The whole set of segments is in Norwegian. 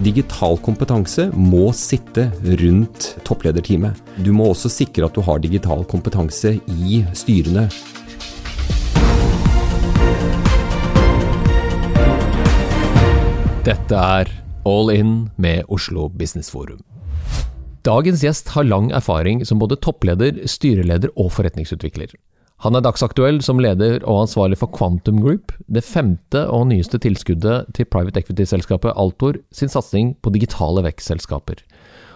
Digital kompetanse må sitte rundt topplederteamet. Du må også sikre at du har digital kompetanse i styrene. Dette er All In med Oslo Business Forum. Dagens gjest har lang erfaring som både toppleder, styreleder og forretningsutvikler. Han er dagsaktuell som leder og ansvarlig for Quantum Group, det femte og nyeste tilskuddet til private equity-selskapet Altor sin satsing på digitale vekstselskaper.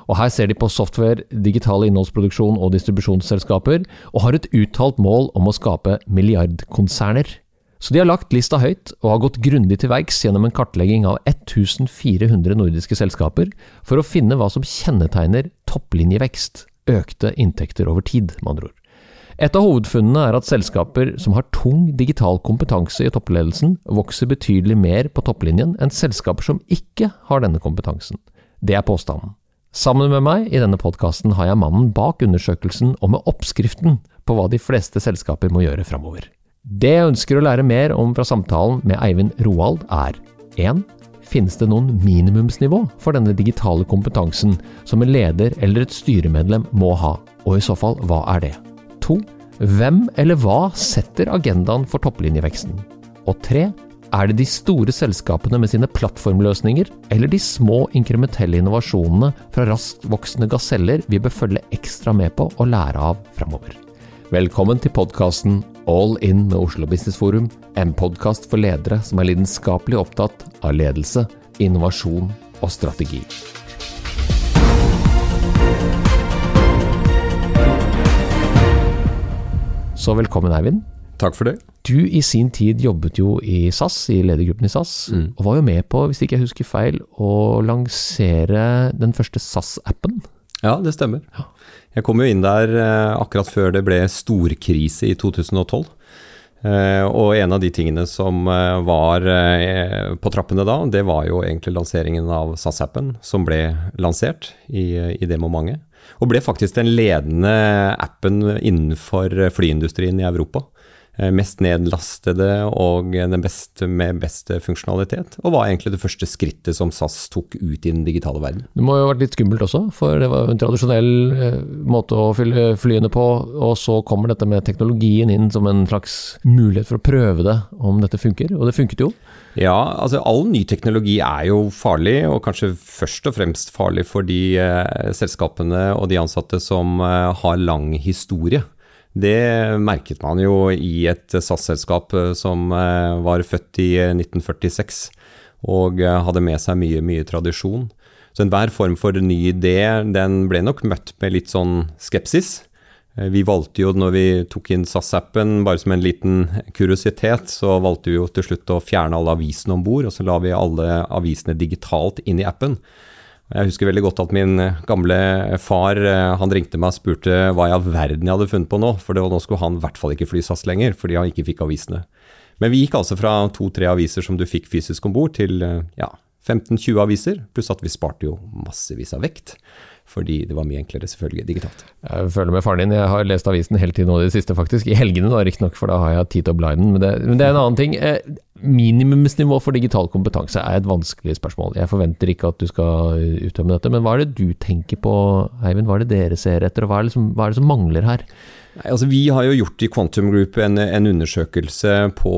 Og Her ser de på software, digitale innholdsproduksjon og distribusjonsselskaper, og har et uttalt mål om å skape milliardkonserner. Så de har lagt lista høyt, og har gått grundig til verks gjennom en kartlegging av 1400 nordiske selskaper, for å finne hva som kjennetegner topplinjevekst, økte inntekter over tid, med andre ord. Et av hovedfunnene er at selskaper som har tung digital kompetanse i toppledelsen, vokser betydelig mer på topplinjen enn selskaper som ikke har denne kompetansen. Det er påstanden. Sammen med meg i denne podkasten har jeg mannen bak undersøkelsen og med oppskriften på hva de fleste selskaper må gjøre framover. Det jeg ønsker å lære mer om fra samtalen med Eivind Roald er 1. Finnes det noen minimumsnivå for denne digitale kompetansen som en leder eller et styremedlem må ha, og i så fall, hva er det? 2. Hvem eller hva setter agendaen for topplinjeveksten? Og 3. Er det de store selskapene med sine plattformløsninger, eller de små inkrementelle innovasjonene fra raskt voksende gaseller vi bør følge ekstra med på og lære av framover? Velkommen til podkasten All In med Oslo Business Forum, en podkast for ledere som er lidenskapelig opptatt av ledelse, innovasjon og strategi. Så velkommen, Eivind. Takk for det. Du i sin tid jobbet jo i SAS, i ledergruppen i SAS, mm. og var jo med på, hvis ikke jeg husker feil, å lansere den første SAS-appen. Ja, det stemmer. Jeg kom jo inn der eh, akkurat før det ble storkrise i 2012. Eh, og en av de tingene som eh, var på trappene da, det var jo egentlig lanseringen av SAS-appen, som ble lansert i, i det momentet. Og ble faktisk den ledende appen innenfor flyindustrien i Europa. Eh, mest nedlastede og den beste med best funksjonalitet. Og var egentlig det første skrittet som SAS tok ut i den digitale verden. Det må jo ha vært litt skummelt også, for det var jo en tradisjonell eh, måte å fylle flyene på. Og så kommer dette med teknologien inn som en slags mulighet for å prøve det, om dette funker. Og det funket jo. Ja, altså all ny teknologi er jo farlig, og kanskje først og fremst farlig for de eh, selskapene og de ansatte som eh, har lang historie. Det merket man jo i et SAS-selskap eh, som eh, var født i 1946 og eh, hadde med seg mye, mye tradisjon. Så enhver form for ny idé, den ble nok møtt med litt sånn skepsis. Vi valgte jo, når vi tok inn SAS-appen, bare som en liten kuriositet, så valgte vi jo til slutt å fjerne alle avisene om bord, og så la vi alle avisene digitalt inn i appen. Jeg husker veldig godt at min gamle far eh, han ringte meg og spurte hva i all verden jeg hadde funnet på nå, for nå skulle han i hvert fall ikke fly SAS lenger, fordi han ikke fikk avisene. Men vi gikk altså fra to-tre aviser som du fikk fysisk om bord, til eh, ja, 15-20 aviser, pluss at vi sparte jo massevis av vekt fordi det var mye enklere selvfølgelig digitalt. Jeg føler med faren din, jeg har lest avisen hele tiden nå i det siste, faktisk. I helgene da, riktignok, for da har jeg tid til å bla den. Men det, er en annen ting. Eh, minimumsnivå for digital kompetanse er et vanskelig spørsmål. Jeg forventer ikke at du skal uttømme dette, men hva er det du tenker på, Eivind? Hva er det dere ser etter, og hva er, liksom, hva er det som mangler her? Nei, altså Vi har jo gjort i Quantum Group en, en, undersøkelse på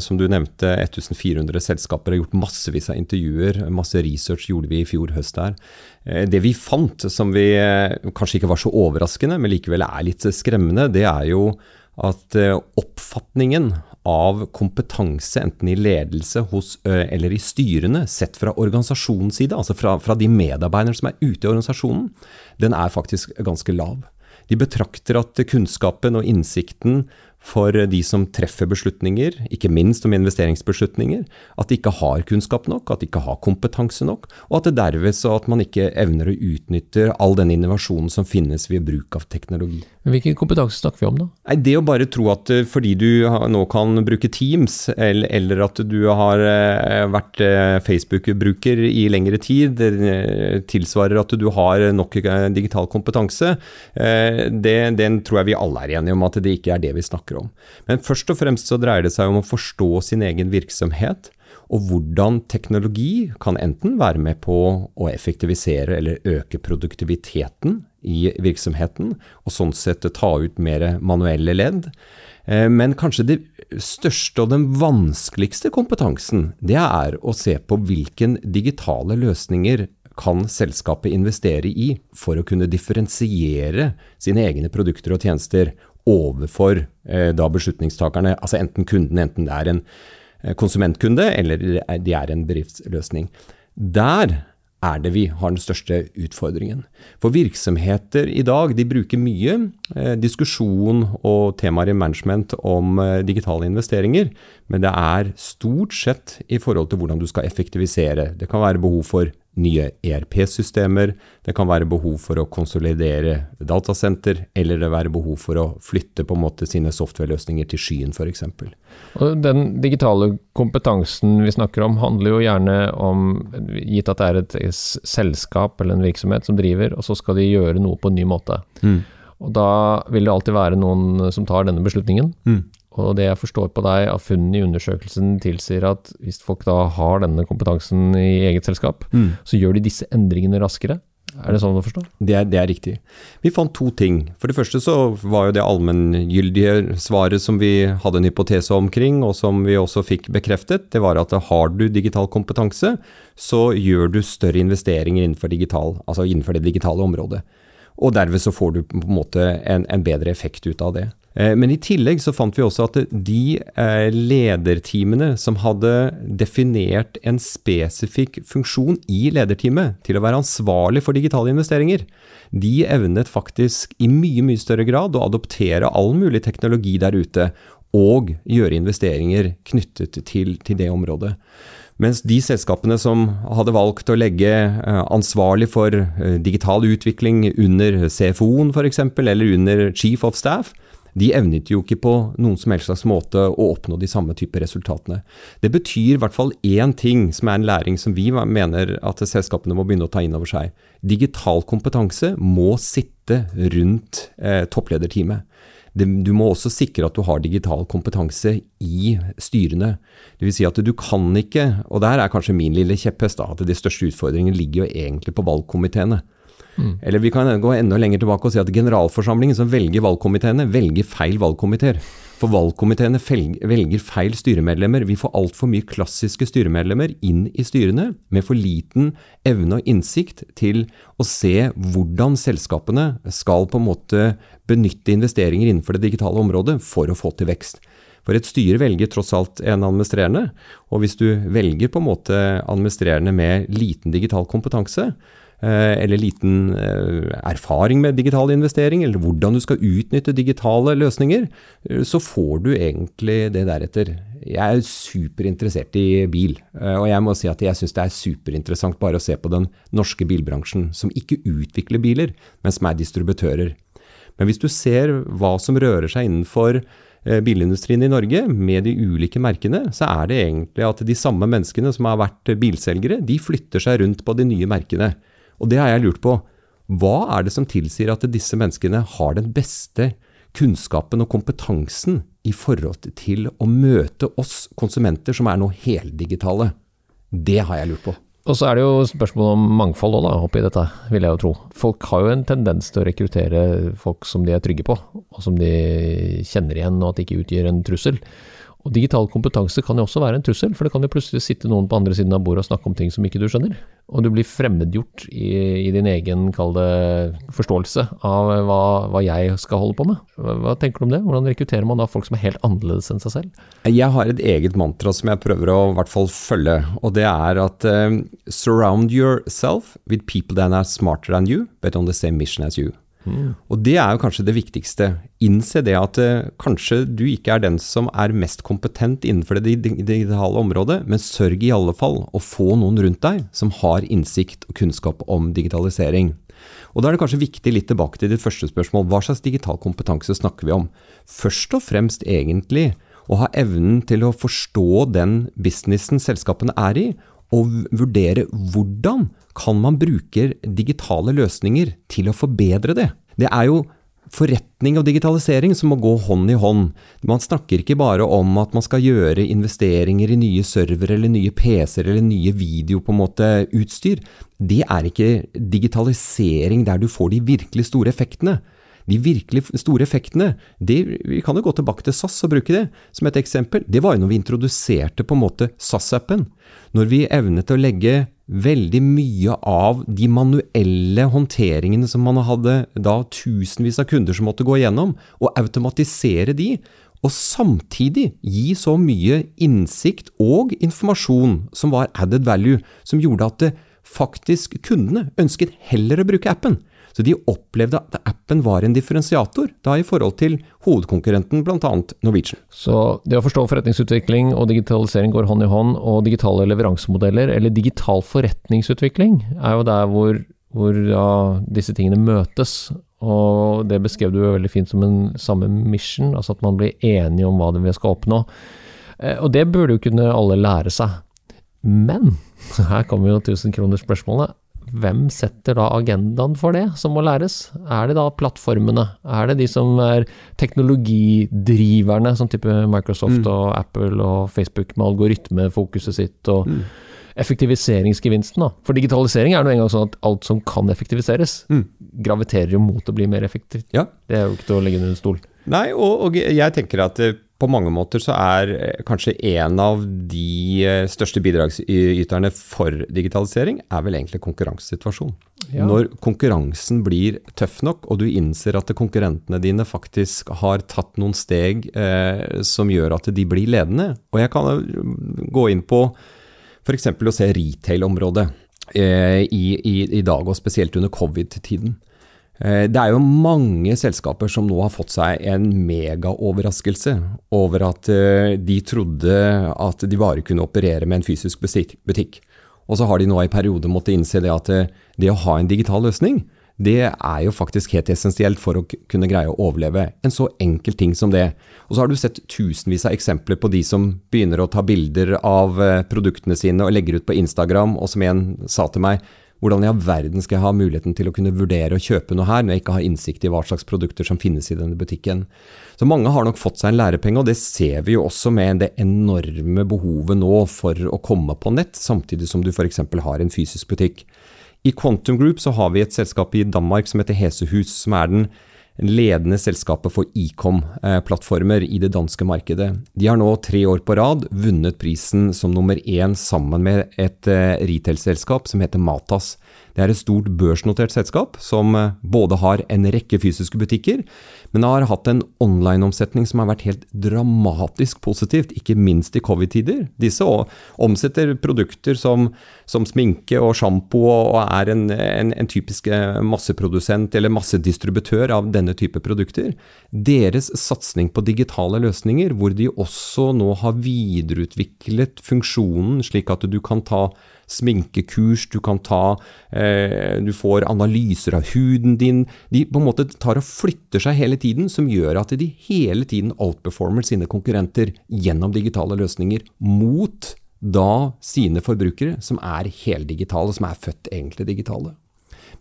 som du nevnte, 1400 selskaper. Har gjort massevis av intervjuer. Masse research gjorde vi i fjor høst her. Eh, det vi fant, som vi eh, kanskje ikke var så overraskende, men likevel er litt skremmende, det er jo at eh, oppfatningen av kompetanse, enten i ledelse hos, eller i styrene, sett fra organisasjonens side, altså fra, fra de medarbeiderne som er ute i organisasjonen, den er faktisk ganske lav. De betrakter at kunnskapen og innsikten for de som treffer beslutninger, ikke minst om investeringsbeslutninger, at de ikke har kunnskap nok, at de ikke har kompetanse nok, og at det derved så at man ikke evner å utnytte all den innovasjonen som finnes ved bruk av teknologi. Men Hvilken kompetanse snakker vi om da? Nei, det å bare tro at eh, fordi du nå kan bruke Teams, eller, eller at du har eh, vært eh, Facebook-bruker i lengre tid, tilsvarer at du har nok digital kompetanse, det, den tror jeg vi alle er enige om at det ikke er det vi snakker om. Men først og fremst så dreier det seg om å forstå sin egen virksomhet og hvordan teknologi kan enten være med på å effektivisere eller øke produktiviteten i virksomheten, og sånn sett ta ut mer manuelle ledd. Eh, men kanskje det største og den vanskeligste kompetansen, det er å se på hvilken digitale løsninger kan selskapet investere i for å kunne differensiere sine egne produkter og tjenester overfor eh, da beslutningstakerne, altså enten kunden, enten det er en eh, konsumentkunde eller det er en bedriftsløsning. Der er det vi har den største utfordringen. For virksomheter i dag de bruker mye eh, diskusjon og temaer i management om digitale investeringer, men det er stort sett i forhold til hvordan du skal effektivisere. Det kan være behov for nye ERP-systemer, det kan være behov for å konsolidere datasenter, eller det være behov for å flytte på en måte sine software-løsninger til skyen f.eks. Den digitale kompetansen vi snakker om, handler jo gjerne om, gitt at det er et selskap eller en virksomhet som driver, og så skal de gjøre noe på en ny måte. Mm. Og da vil det alltid være noen som tar denne beslutningen. Mm. Og det jeg forstår på deg av funnene i undersøkelsen tilsier at hvis folk da har denne kompetansen i eget selskap, mm. så gjør de disse endringene raskere. Er det sånn å forstå? Det er, det er, riktig. Vi fant to ting. For det første så var jo det allmenngyldige svaret som vi hadde en hypotese omkring, og som vi også fikk bekreftet, det var at har du digital kompetanse, så gjør du større investeringer innenfor, digital, altså innenfor det digitale området. Og derved så får du på en måte en, en bedre effekt ut av det. Eh, men i tillegg så fant vi også at de eh, lederteamene som hadde definert en spesifikk funksjon i lederteamet til å være ansvarlig for digitale investeringer, de evnet faktisk i mye, mye større grad å adoptere all mulig teknologi der ute og gjøre investeringer knyttet til, til det området. Mens de selskapene som hadde valgt å legge eh, ansvarlig for digital utvikling under CFO-en f.eks., eller under Chief of Staff, de evnet jo ikke på noen som helst slags måte å oppnå de samme type resultatene. Det betyr i hvert fall én ting, som er en læring som vi mener at selskapene må begynne å ta inn over seg. Digital kompetanse må sitte rundt eh, topplederteamet. Du må også sikre at du har digital kompetanse i styrene. Vil si at du kan ikke, og der er kanskje min lille kjepphest, at de største utfordringene ligger jo egentlig på valgkomiteene. Mm. Eller vi kan gå enda lenger tilbake og si at generalforsamlingen som velger valgkomiteene, velger feil valgkomiteer. For valgkomiteene velger feil styremedlemmer. Vi får altfor mye klassiske styremedlemmer inn i styrene med for liten evne og innsikt til å se hvordan selskapene skal på en måte benytte investeringer innenfor det digitale området for å få til vekst. For et styre velger tross alt en administrerende, og hvis du velger på en måte administrerende med liten digital kompetanse, eller liten eh, erfaring med digital investering, eller hvordan du skal utnytte digitale løsninger, eh, så får du egentlig det deretter. Jeg er superinteressert i bil, og jeg må si at jeg syns det er superinteressant bare å se på den norske bilbransjen, som ikke utvikler biler, men som er distributører. Men hvis du ser hva som rører seg innenfor bilindustrien i Norge, med de ulike merkene, så er det egentlig at de samme menneskene som har vært bilselgere, de flytter seg rundt på de nye merkene. Og det har jeg lurt på. Hva er det som tilsier at disse menneskene har den beste kunnskapen og kompetansen i forhold til å møte oss konsumenter som er nå heldigitale? Det har jeg lurt på. Og så er det jo spørsmål om mangfold òg, oppi dette, vil jeg jo tro. Folk har jo en tendens til å rekruttere folk som de er trygge på, og som de kjenner igjen, og at de ikke utgjør en trussel. Og digital kompetanse kan jo også være en trussel, for det kan jo plutselig sitte noen på andre siden av bordet og snakke om ting som ikke du skjønner. Og du blir fremmedgjort i, i din egen, kall det, forståelse av hva, hva, jeg skal holde på med. Hva, hva, tenker du om det? Hvordan rekrutterer man da folk som er helt annerledes enn seg selv? Jeg har et eget mantra som jeg prøver å i hvert fall følge, og det er at uh, surround yourself with people that are smarter than you, but on the same mission as you. Mm. Og det er jo kanskje det viktigste. Innse det at uh, kanskje du ikke er den som er mest kompetent innenfor det digitale området, men sørg i alle fall å få noen rundt deg som har innsikt og kunnskap om digitalisering. Og Da er det kanskje viktig litt tilbake til ditt første spørsmål. Hva slags digital kompetanse snakker vi om? Først og fremst egentlig å ha evnen til å forstå den businessen selskapene er i, og vurdere hvordan kan man bruke digitale løsninger til å forbedre det. Det er jo forretning og digitalisering som må gå hånd i hånd. Man snakker ikke bare om at man skal gjøre investeringer i nye servere eller nye PC-er eller nye video på en måte utstyr. Det er ikke digitalisering der du får de virkelig store effektene. De virkelig store effektene, de, vi kan jo gå tilbake til SAS og bruke det som et eksempel. Det var jo når vi introduserte på en måte SAS-appen. Når vi evnet å legge veldig mye av de manuelle håndteringene som man hadde da tusenvis av kunder som måtte gå igjennom, og automatisere de, og samtidig gi så mye innsikt og informasjon som var added value, som gjorde at faktisk kundene ønsket heller å bruke appen. Så de opplevde at appen var en differensiator da i forhold til hovedkonkurrenten, bl.a. Norwegian. Så det å forstå forretningsutvikling og digitalisering går hånd i hånd, og digitale leveransemodeller, eller digital forretningsutvikling, er jo der hvor, hvor ja, disse tingene møtes. Og det beskrev du jo veldig fint som en samme mission, altså at man blir enige om hva det vi skal oppnå. Eh, og det burde jo kunne alle lære seg. Men her kommer jo tusenkronersspørsmålet hvem setter da agendaen for det, som må læres? Er det da plattformene? Er det de som er teknologidriverne, som type Microsoft mm. og Apple og Facebook med algoritmefokuset sitt og mm. effektiviseringsgevinsten? da? For digitalisering er nå engang sånn at alt som kan effektiviseres, mm. graviterer jo mot å bli mer effektivt. Ja. Det er jo ikke til å legge under en stol. Nei, og, og jeg tenker at eh, på mange måter så er eh, kanskje en av de eh, største bidragsyterne for digitalisering, er vel egentlig konkurransesituasjonen. Ja. Når konkurransen blir tøff nok, og du innser at konkurrentene dine faktisk har tatt noen steg eh, som gjør at de blir ledende. Og jeg kan gå inn på f.eks. å se retail-området eh, i, i, i dag, og spesielt under covid-tiden. Eh, det er jo mange selskaper som nå har fått seg en megaoverraskelse over at eh, de trodde at de bare kunne operere med en fysisk butikk. Og så har de nå i periode måttet innse det at eh, det å ha en digital løsning, det er jo faktisk helt essensielt for å kunne greie å overleve. En så enkel ting som det. Og så har du sett tusenvis av eksempler på de som begynner å ta bilder av produktene sine og legger ut på Instagram, og som en sa til meg hvordan i all verden skal jeg ha muligheten til å kunne vurdere å kjøpe noe her, når jeg ikke har innsikt i hva slags produkter som finnes i denne butikken? Så mange har nok fått seg en lærepenge, og det ser vi jo også med det enorme behovet nå for å komme på nett, samtidig som du f.eks. har en fysisk butikk. I Quantum Group så har vi et selskap i Danmark som heter Hesehus, som er den ledende selskapet for Ecom-plattformer i det danske markedet. De har nå tre år på rad vunnet prisen som nummer én sammen med et eh, retail-selskap som heter Matas. Det er et stort børsnotert selskap som eh, både har en rekke fysiske butikker, men har hatt en online-omsetning som har vært helt dramatisk positivt, ikke minst i covid-tider. Disse omsetter produkter som, som sminke og sjampo og er en, en, en, typisk eh, masseprodusent eller massedistributør av denne type produkter. Deres satsing på digitale løsninger, hvor de også nå har videreutviklet funksjonen slik at du kan ta sminkekurs, du kan ta eh, Du får analyser av huden din. De på en måte tar og flytter seg hele tiden, som gjør at de hele tiden outperformer sine konkurrenter gjennom digitale løsninger mot da sine forbrukere, som er heldigitale, som er født egentlig digitale.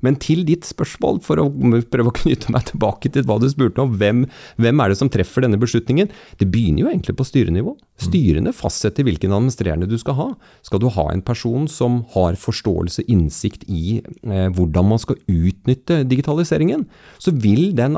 Men til ditt spørsmål, for å prøve å knytte meg tilbake til hva du spurte om, hvem, hvem er det som treffer denne beslutningen? Det begynner jo egentlig på styrenivå. Styrene fastsetter hvilken administrerende du skal ha. Skal du ha en person som har forståelse, innsikt i eh, hvordan man skal utnytte digitaliseringen, så vil den,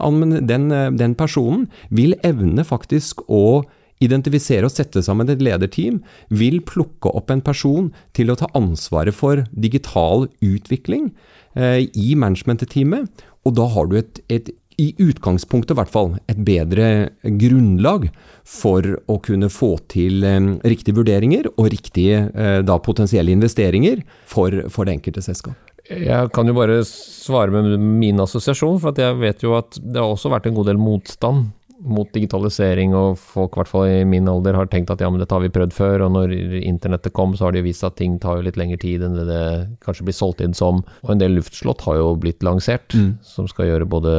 den, den personen vil evne faktisk å identifisere og sette sammen et lederteam, vil plukke opp en person til å ta ansvaret for digital utvikling eh, i managementteamet. Og da har du et, et i utgangspunktet i hvert fall, et bedre grunnlag for å kunne få til eh, riktige vurderinger og riktige eh, da, potensielle investeringer for, for, det enkelte selskap. Jeg kan jo bare svare med min assosiasjon, for jeg vet jo at det har også vært en god del motstand mot digitalisering, og folk i hvert fall i min alder har tenkt at ja, men dette har vi prøvd før, og når internettet kom, så har det jo vist at ting tar jo litt lengre tid enn det det kanskje blir solgt inn som. Og en del luftslott har jo blitt lansert, mm. som skal gjøre både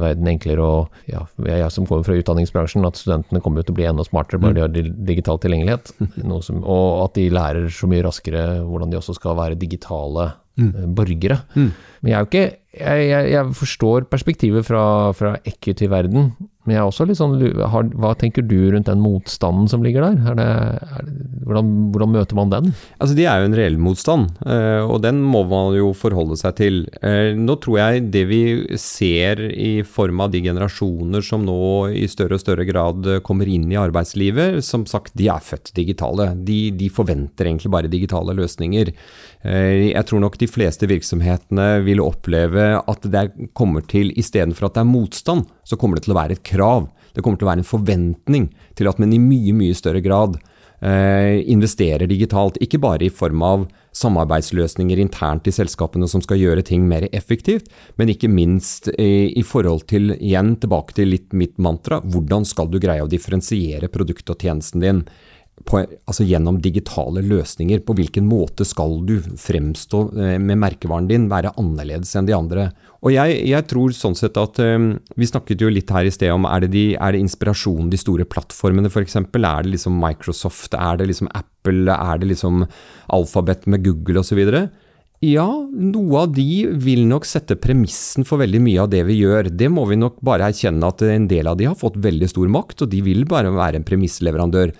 verden enklere og ja, jeg som kommer fra utdanningsbransjen, at studentene kommer til å bli enda smartere bare mm. de har digital tilgjengelighet. Som, og at de lærer så mye raskere hvordan de også skal være digitale mm. Eh, borgere. Mm. Men jeg ikke jeg, jeg, jeg, forstår perspektivet fra, fra equity-verden, men jeg er også litt sånn har, Hva tenker du rundt den motstanden som ligger der? Er det, er det, hvordan, hvordan, møter man den? Altså Det er jo en reell motstand, eh, og den må man jo forholde seg til. Eh, nå tror jeg det vi ser i form av de generasjoner som nå i større og større grad kommer inn i arbeidslivet, som sagt, de er født digitale. De, de forventer egentlig bare digitale løsninger. Eh, jeg tror nok de fleste virksomhetene vil oppleve at det kommer til, istedenfor at det er motstand, så kommer det til å være et krav. Det kommer til å være en forventning til at man i mye, mye større grad eh, investerer digitalt. Ikke bare i form av samarbeidsløsninger internt i selskapene som skal gjøre ting mer effektivt, men ikke minst i forhold til, igjen tilbake til litt mitt mantra, hvordan skal du greie å differensiere produktet og tjenesten din? På, altså gjennom digitale løsninger. På hvilken måte skal du fremstå eh, med merkevaren din, være annerledes enn de andre. Og jeg, jeg tror sånn sett at um, Vi snakket jo litt her i sted om er det, de, er det inspirasjonen de store plattformene f.eks.? Er det liksom Microsoft, er det liksom Apple, er det liksom Alphabet med Google osv.? Ja, noe av de vil nok sette premissen for veldig mye av det vi gjør. Det må vi nok bare erkjenne at en del av de har fått veldig stor makt, og de vil bare være en premissleverandør.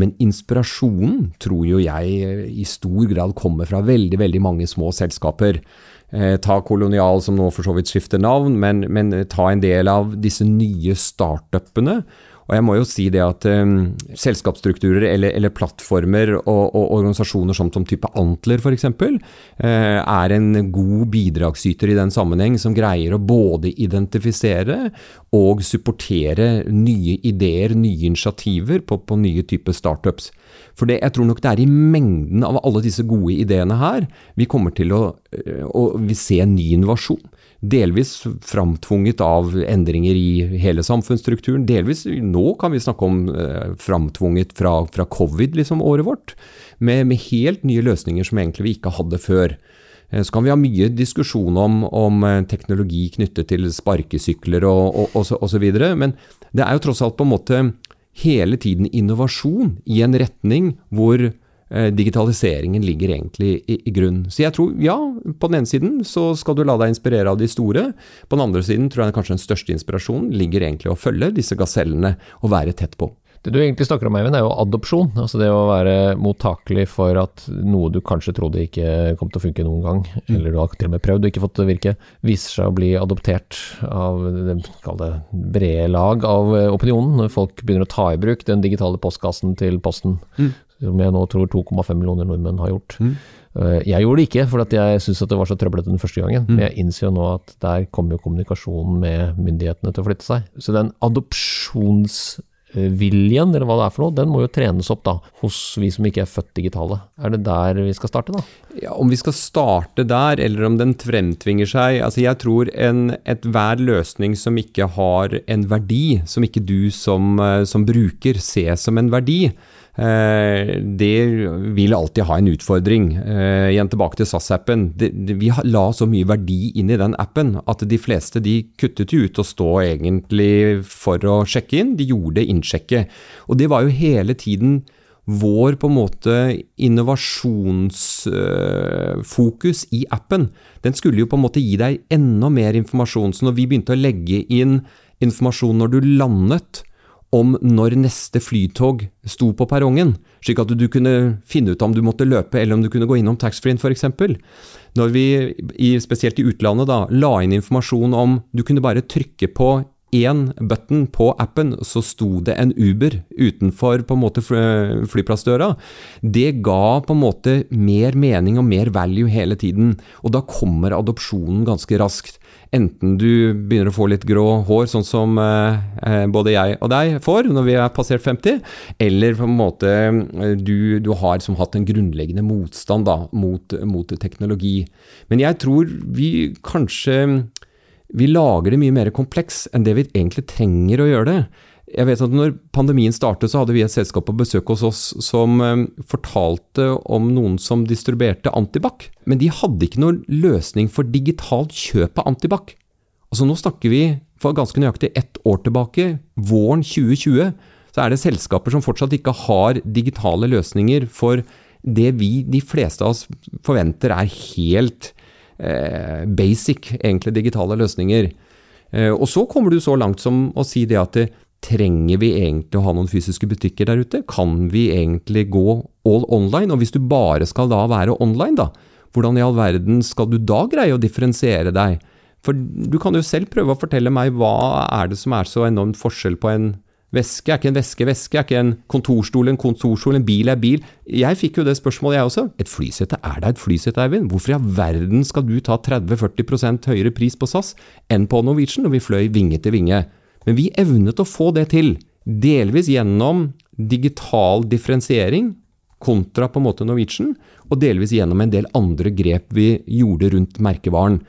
Men inspirasjonen tror jo jeg i stor grad kommer fra veldig, veldig mange små selskaper. Eh, ta Kolonial, som nå for så vidt skifter navn, men, men ta en del av disse nye startupene og jeg må jo si det at um, selskapsstrukturer eller, eller plattformer og, og, organisasjoner som, som type Antler f.eks. Uh, eh, er en god bidragsyter i den sammenheng, som greier å både identifisere og supportere nye ideer, nye initiativer på, på nye typer startups. For det, jeg tror nok det er i mengden av alle disse gode ideene her vi kommer til å, eh, å se ny innovasjon. Delvis framtvunget av endringer i hele samfunnsstrukturen. Delvis, nå kan vi snakke om eh, framtvunget fra, fra covid, liksom, året vårt. Med, med, helt nye løsninger som egentlig vi ikke hadde før. Eh, så kan vi ha mye diskusjon om, om eh, teknologi knyttet til sparkesykler og, og, og, så, videre, men det er jo tross alt på en måte hele tiden innovasjon i en retning hvor digitaliseringen ligger egentlig i, i, grunn. Så jeg tror, ja, på den ene siden så skal du la deg inspirere av de store. På den andre siden tror jeg kanskje den største inspirasjonen ligger egentlig å følge disse gasellene og være tett på. Det du egentlig snakker om, Eivind, er jo adopsjon. Altså det å være mottakelig for at noe du kanskje trodde ikke kom til å funke noen gang, mm. eller du har til og med prøvd og ikke fått det virke, viser seg å bli adoptert av det, det brede lag av opinionen, når folk begynner å ta i bruk den digitale postkassen til Posten. Mm som jeg nå tror 2,5 millioner nordmenn har gjort. Mm. Eh, jeg gjorde det ikke, for jeg syntes det var så trøblete den første gangen. Mm. Men jeg innser jo nå at der kommer jo kommunikasjonen med myndighetene til å flytte seg. Så den adopsjonsviljen, eller hva det er for noe, den må jo trenes opp da, hos vi som ikke er født digitale. Er det der vi skal starte, da? Ja, Om vi skal starte der, eller om den fremtvinger seg altså Jeg tror enhver løsning som ikke har en verdi, som ikke du som, eh, som bruker ser som en verdi, det vil alltid ha en utfordring. Eh, igjen tilbake til SAS-appen. Vi la så mye verdi inn i den appen at de fleste de kuttet jo ut å stå egentlig for å sjekke inn. De gjorde innsjekket. Og det var jo hele tiden vår på en måte innovasjonsfokus i appen. Den skulle jo på en måte gi deg enda mer informasjon. Så når vi begynte å legge inn informasjon når du landet, om når neste flytog sto på perrongen, slik at du kunne finne ut om du måtte løpe eller om du kunne gå innom taxfree-en f.eks. Når vi, spesielt i utlandet, da, la inn informasjon om du kunne bare trykke på én button på appen, så sto det en Uber utenfor på en måte flyplassdøra. Det ga på en måte mer mening og mer value hele tiden, og da kommer adopsjonen ganske raskt. Enten du begynner å få litt grå hår, sånn som eh, eh, både jeg og deg får når vi er passert 50, eller på en måte eh, du, du har som hatt en grunnleggende motstand da, mot, mot teknologi. Men jeg tror vi kanskje vi lager det mye mer kompleks enn det vi egentlig trenger å gjøre det. jeg vet at når pandemien startet, så hadde vi et selskap på besøk hos oss som eh, fortalte om noen som distribuerte antibac. Men de hadde ikke noen løsning for digitalt kjøp av antibac. Altså nå snakker vi for ganske nøyaktig ett år tilbake, våren 2020, så er det selskaper som fortsatt ikke har digitale løsninger for det vi, de fleste av oss, forventer er helt basic, egentlig digitale løsninger. Eh, og så kommer du så langt som å si det at det, Trenger vi egentlig å ha noen fysiske butikker der ute? Kan vi egentlig gå all online? Og hvis du bare skal da være online, da, hvordan i all verden skal du da greie å differensiere deg? For du kan jo selv prøve å fortelle meg hva er det som er så enormt forskjell på en veske? Er ikke en veske veske? Er ikke en kontorstol en kontorstol? En bil er bil? Jeg fikk jo det spørsmålet, jeg også. Et flysete, er det et flysete, Eivind? Hvorfor i all verden skal du ta 30-40% høyere pris på SAS enn på Norwegian når vi fløy vinge til vinge? Men vi evnet å få det til, delvis gjennom digital differensiering kontra på en måte Norwegian, og delvis gjennom en del andre grep vi gjorde rundt merkevaren.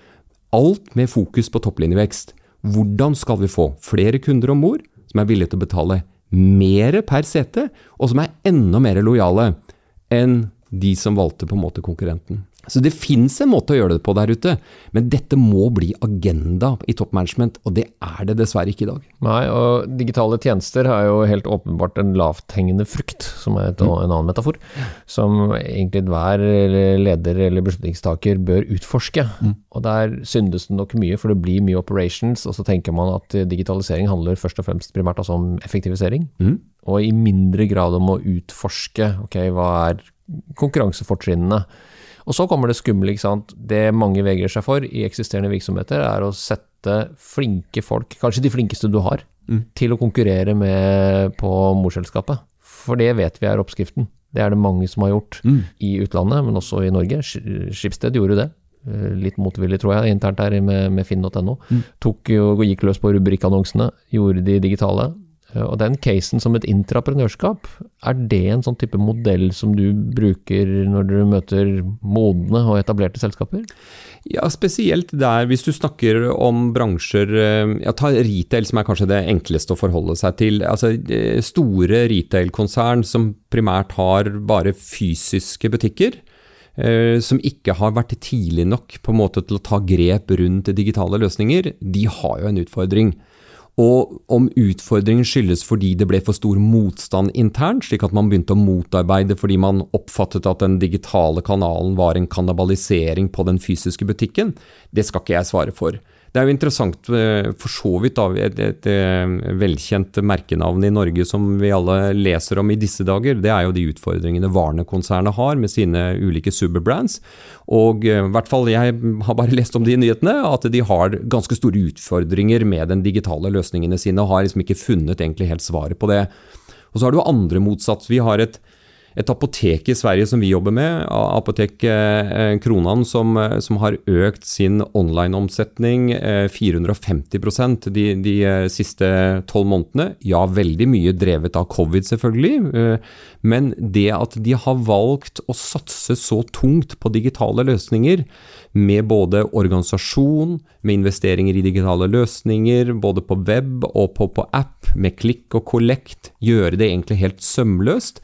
Alt med fokus på topplinjevekst. Hvordan skal vi få flere kunder om bord som er villige til å betale mer per sete, og som er enda mer lojale enn de som valgte på en måte konkurrenten? Så det fins en måte å gjøre det på der ute, men dette må bli agenda i toppmanagement, og det er det dessverre ikke i dag. Nei, og digitale tjenester er jo helt åpenbart en lavthengende frukt, som er et, mm. en annen metafor, som egentlig hver leder eller beslutningstaker bør utforske. Mm. Og der syndes det nok mye, for det blir mye operations, og så tenker man at digitalisering handler først og fremst primært altså om effektivisering, mm. og i mindre grad om å utforske ok, hva er konkurransefortrinnene og så kommer det skumle, ikke sant. Det mange vegrer seg for i eksisterende virksomheter, er å sette flinke folk, kanskje de flinkeste du har, mm. til å konkurrere med på morselskapet. For det vet vi er oppskriften. Det er det mange som har gjort mm. i utlandet, men også i Norge. Skipsted gjorde det. Eh, litt motvillig, tror jeg, internt her med, med finn.no. Mm. Tok jo, gikk løs på rubrikkannonsene, gjorde de digitale. Eh, og den casen som et intraprenørskap, er det en sånn type modell som du bruker når du møter modne og etablerte selskaper? Ja, spesielt der hvis du snakker om bransjer eh, ja, Ta retail, som er kanskje det enkleste å forholde seg til. Altså eh, Store retail-konsern som primært har bare fysiske butikker. Som ikke har vært tidlig nok på en måte til å ta grep rundt digitale løsninger, de har jo en utfordring. Og om utfordringen skyldes fordi det ble for stor motstand internt, slik at man begynte å motarbeide fordi man oppfattet at den digitale kanalen var en kannibalisering på den fysiske butikken, det skal ikke jeg svare for. Det er jo interessant eh, for så vidt da, et, et, eh, velkjent merkenavn i Norge som vi alle leser om i disse dager. Det er jo de utfordringene Varne-konsernet har med sine ulike superbrands. Og eh, i hvert fall jeg har bare lest om de nyhetene, at de har ganske store utfordringer med den digitale løsningene sine, og har liksom ikke funnet egentlig helt svaret på det. Og så har du andre motsatt. Vi har et et apotek i Sverige som vi jobber med, Apotek eh, Kronan, som, eh, som har økt sin online-omsetning 450 eh, de, de siste tolv månedene. Ja, veldig mye drevet av covid, selvfølgelig. Men det at de har valgt å satse så tungt på digitale løsninger, med både organisasjon, med investeringer i digitale løsninger, både på web og på, på app, med klikk og collect, gjøre det egentlig helt sømløst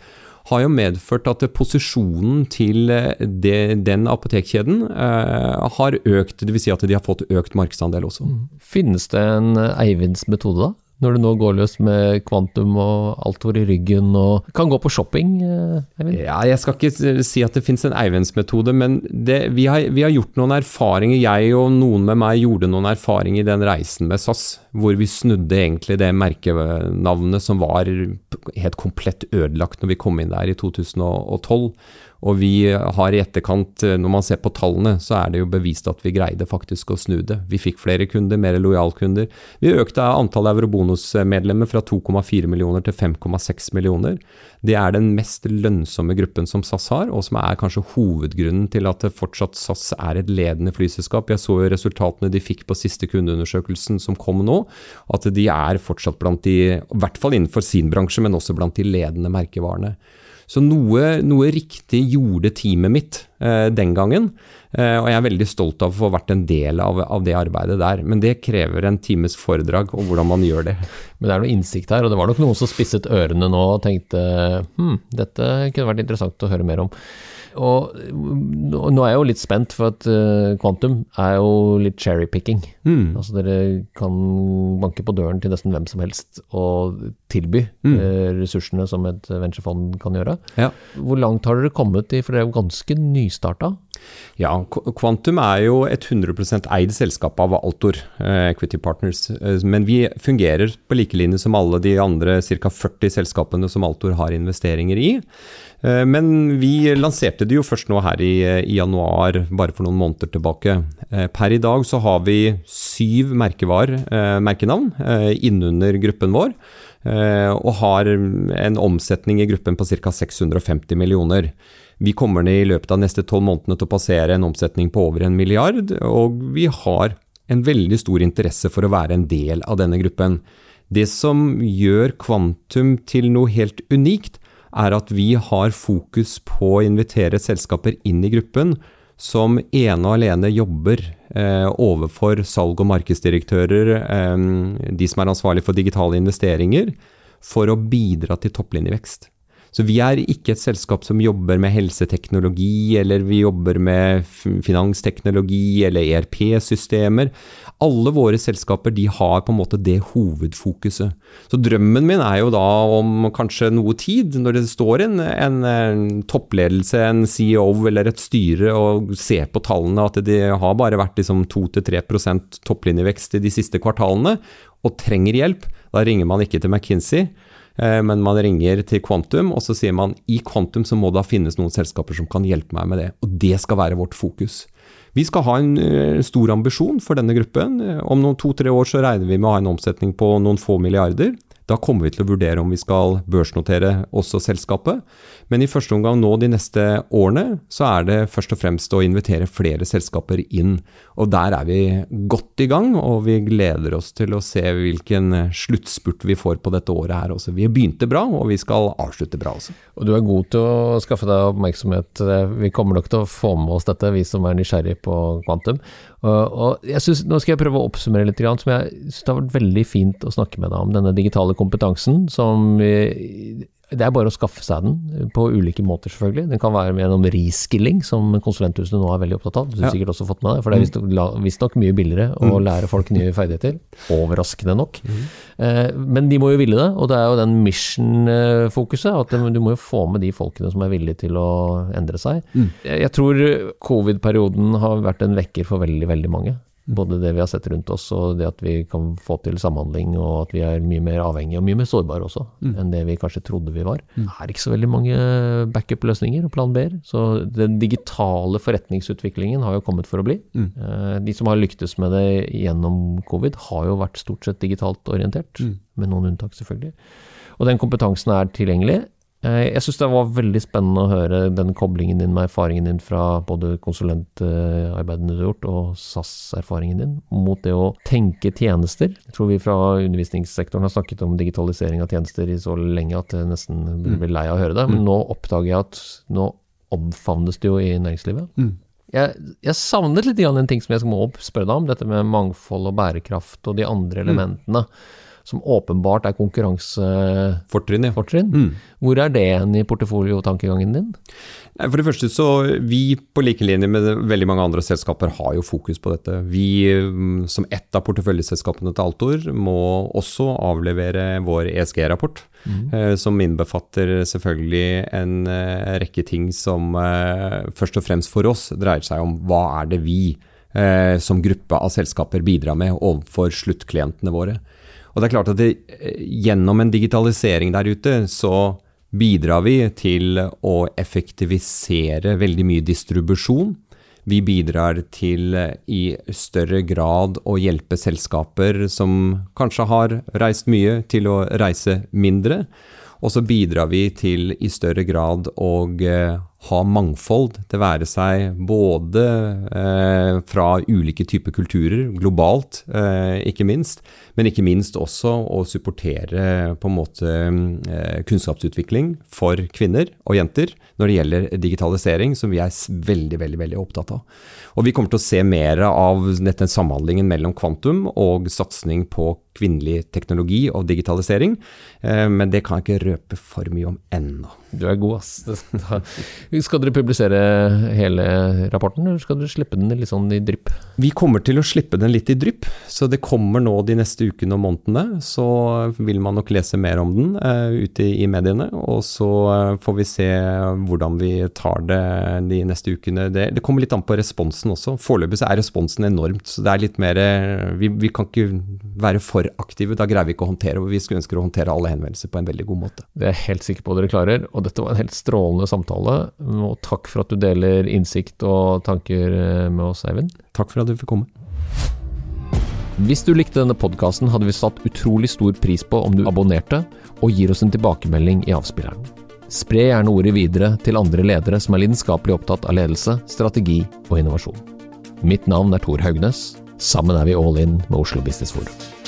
har jo medført at posisjonen til eh, det, den apotekkjeden eh, har økt. Dvs. Si at de har fått økt markedsandel også. Mm. Finnes det en Eivinds metode, da? når du nå går løs med kvantum og alt over i ryggen og kan gå på shopping? Eh, Eivind? Ja, jeg skal ikke si at det finnes en Eivinds-metode, men det, vi, har, vi, har, gjort noen erfaringer. Jeg og noen med meg gjorde noen erfaringer i den reisen med SAS, hvor vi snudde egentlig det merkenavnet som var helt komplett ødelagt når vi kom inn der i 2012. Og vi har i etterkant, når man ser på tallene, så er det jo bevist at vi greide faktisk å snu det. Vi fikk flere kunder, mer lojalkunder. Vi økte antallet eurobonusmedlemmer fra 2,4 millioner til 5,6 millioner. Det er den mest lønnsomme gruppen som SAS har, og som er kanskje hovedgrunnen til at fortsatt SAS er et ledende flyselskap. Jeg så jo resultatene de fikk på siste kundeundersøkelsen som kom nå, at de er fortsatt blant de, i hvert fall innenfor sin bransje, men også blant de ledende merkevarene. Så noe, noe riktig gjorde teamet mitt eh, den gangen. Eh, og jeg er veldig stolt av å få vært en del av, av, det arbeidet der. Men det krever en times foredrag om hvordan man gjør det. Men det er noe innsikt her, og det var nok noen som spisset ørene nå og tenkte hm, dette kunne vært interessant å høre mer om. Og nå er jeg jo litt spent, for at kvantum uh, er jo litt cherrypicking. Mm. Altså dere kan banke på døren til nesten hvem som helst og tilby mm. uh, ressursene som et venturefond kan gjøre. Ja. Hvor langt har dere kommet i, for dere er jo ganske nystarta? Ja, Quantum er jo et 100% eid selskap av Altor uh, Equity Partners. men vi fungerer på like linje som alle de andre ca. 40 selskapene som Altor har investeringer i. Eh, men vi lanserte det jo først nå her i, januar, bare for noen måneder tilbake. Eh, per i dag så har vi syv merkevar, eh, merkenavn innunder gruppen vår. Og har en omsetning i gruppen på ca. 650 millioner. Vi kommer ned i løpet av neste tolv månedene til å passere en omsetning på over en milliard, og vi har en veldig stor interesse for å være en del av denne gruppen. Det som gjør kvantum til noe helt unikt, er at vi har fokus på å invitere selskaper inn i gruppen som ene og alene jobber eh, overfor salg- og markedsdirektører, eh, de som er ansvarlig for digitale investeringer, for å bidra til topplinjevekst. Så vi er ikke et selskap som jobber med helseteknologi, eller vi jobber med finansteknologi eller ERP-systemer. Alle våre selskaper de har på en måte det hovedfokuset. Så drømmen min er jo da om kanskje noe tid, når det står en, en, en toppledelse, en CEO eller et styre og ser på tallene at det har bare vært liksom 2-3 topplinjevekst i de siste kvartalene, og trenger hjelp, da ringer man ikke til McKinsey men man ringer til Quantum, og så sier man i Quantum så må det finnes noen selskaper som kan hjelpe meg med det. Og det skal være vårt fokus. Vi skal ha en eh, stor ambisjon for denne gruppen. Om noen to-tre år så regner vi med å ha en omsetning på noen få milliarder. Da kommer vi til å vurdere om vi skal børsnotere også selskapet. Men i første omgang nå de neste årene, så er det først og fremst å invitere flere selskaper inn. Og der er vi godt i gang, og vi gleder oss til å se hvilken sluttspurt vi får på dette året her også. Vi begynte bra, og vi skal avslutte bra også. Og du er god til å skaffe deg oppmerksomhet. Vi kommer nok til å få med oss dette, vi som er nysgjerrig på kvantum. Og jeg synes, Nå skal jeg prøve å oppsummere litt, som jeg synes det har vært veldig fint å snakke med deg om. Denne digitale kompetansen som det er bare å skaffe seg den på ulike måter, selvfølgelig. Den kan være gjennom reskilling, som konsulenthusene nå er veldig opptatt av. Du har ja. sikkert også fått med deg, for det er visstnok mye billigere å mm. lære folk nye ferdigheter. Overraskende nok. Mm. Eh, men de må jo ville det, og det er jo den mission-fokuset. At du må jo få med de folkene som er villige til å endre seg. Mm. Jeg tror covid-perioden har vært en vekker for veldig, veldig mange. Både det vi har sett rundt oss, og det at vi kan få til samhandling, og at vi er mye mer avhengige og mye mer sårbare også, mm. enn det vi kanskje trodde vi var. Mm. Det er ikke så veldig mange backup-løsninger og plan B-er. Så den digitale forretningsutviklingen har jo kommet for å bli. Mm. Eh, de som har lyktes med det gjennom covid, har jo vært stort sett digitalt orientert, mm. med noen unntak selvfølgelig. Og den kompetansen er tilgjengelig. Eh, jeg syns det var veldig spennende å høre den koblingen din med erfaringen din fra både konsulentarbeidene du har gjort, og SAS-erfaringen din, mot det å tenke tjenester. Jeg tror vi fra undervisningssektoren har snakket om digitalisering av tjenester i så lenge at jeg nesten blir mm. lei av å høre det. Men mm. nå oppdager jeg at nå omfavnes det jo i næringslivet. Mm. Jeg, jeg, savnet litt en ting som jeg må spørre deg om, dette med mangfold og bærekraft og de andre elementene. Mm som åpenbart er konkurransefortrinn. Ja. Mm. Hvor er det hen i portefoliotankegangen din? For det første så Vi på like linje med veldig mange andre selskaper har jo fokus på dette. Vi mm, som ett av porteføljeselskapene til Altor må også avlevere vår ESG-rapport. Mm. Eh, som innbefatter selvfølgelig en eh, rekke ting som eh, først og fremst for oss dreier seg om hva er det vi som gruppe av selskaper bidrar med overfor sluttklientene våre. Og det er klart at det, eh, gjennom en digitalisering der ute, så bidrar vi til å effektivisere veldig mye distribusjon. Vi bidrar til eh, i større grad å hjelpe selskaper som kanskje har reist mye, til å reise mindre. Og så bidrar vi til i større grad å eh, ha mangfold, det være seg både eh, fra ulike typer kulturer, globalt eh, ikke minst, men ikke minst også å supportere på en måte eh, kunnskapsutvikling for kvinner og jenter når det gjelder digitalisering, som vi er veldig, veldig, veldig opptatt av. Og vi kommer til å se mer av dette samhandlingen mellom kvantum og satsing på kvinnelig teknologi og digitalisering, eh, men det kan jeg ikke røpe for mye om ennå. Du er god, ass. Skal dere publisere hele rapporten, eller skal dere slippe den litt sånn i drypp? Vi kommer til å slippe den litt i drypp, så det kommer nå de neste ukene og månedene. Så vil man nok lese mer om den uh, ute i mediene, og så uh, får vi se hvordan vi tar det de neste ukene. Det, det kommer litt an på responsen også. Foreløpig så er responsen enormt, så det er litt mer uh, vi, vi, kan ikke være for aktive, da greier vi ikke å håndtere. og Vi skulle ønske å håndtere alle henvendelser på en veldig god måte. Det er jeg helt sikker på dere klarer. og dette var en helt strålende samtale. Og takk for at du deler innsikt og tanker eh, med oss, Eivind. Takk for at du fikk komme. Hvis du likte denne podkasten, hadde vi satt utrolig stor pris på om du abonnerte og gir oss en tilbakemelding i avspilleren. Spre gjerne ordet videre til andre ledere som er lidenskapelig opptatt av ledelse, strategi og innovasjon. Mitt navn er Tor Haugnes. Sammen er vi all in med Oslo Business Forum.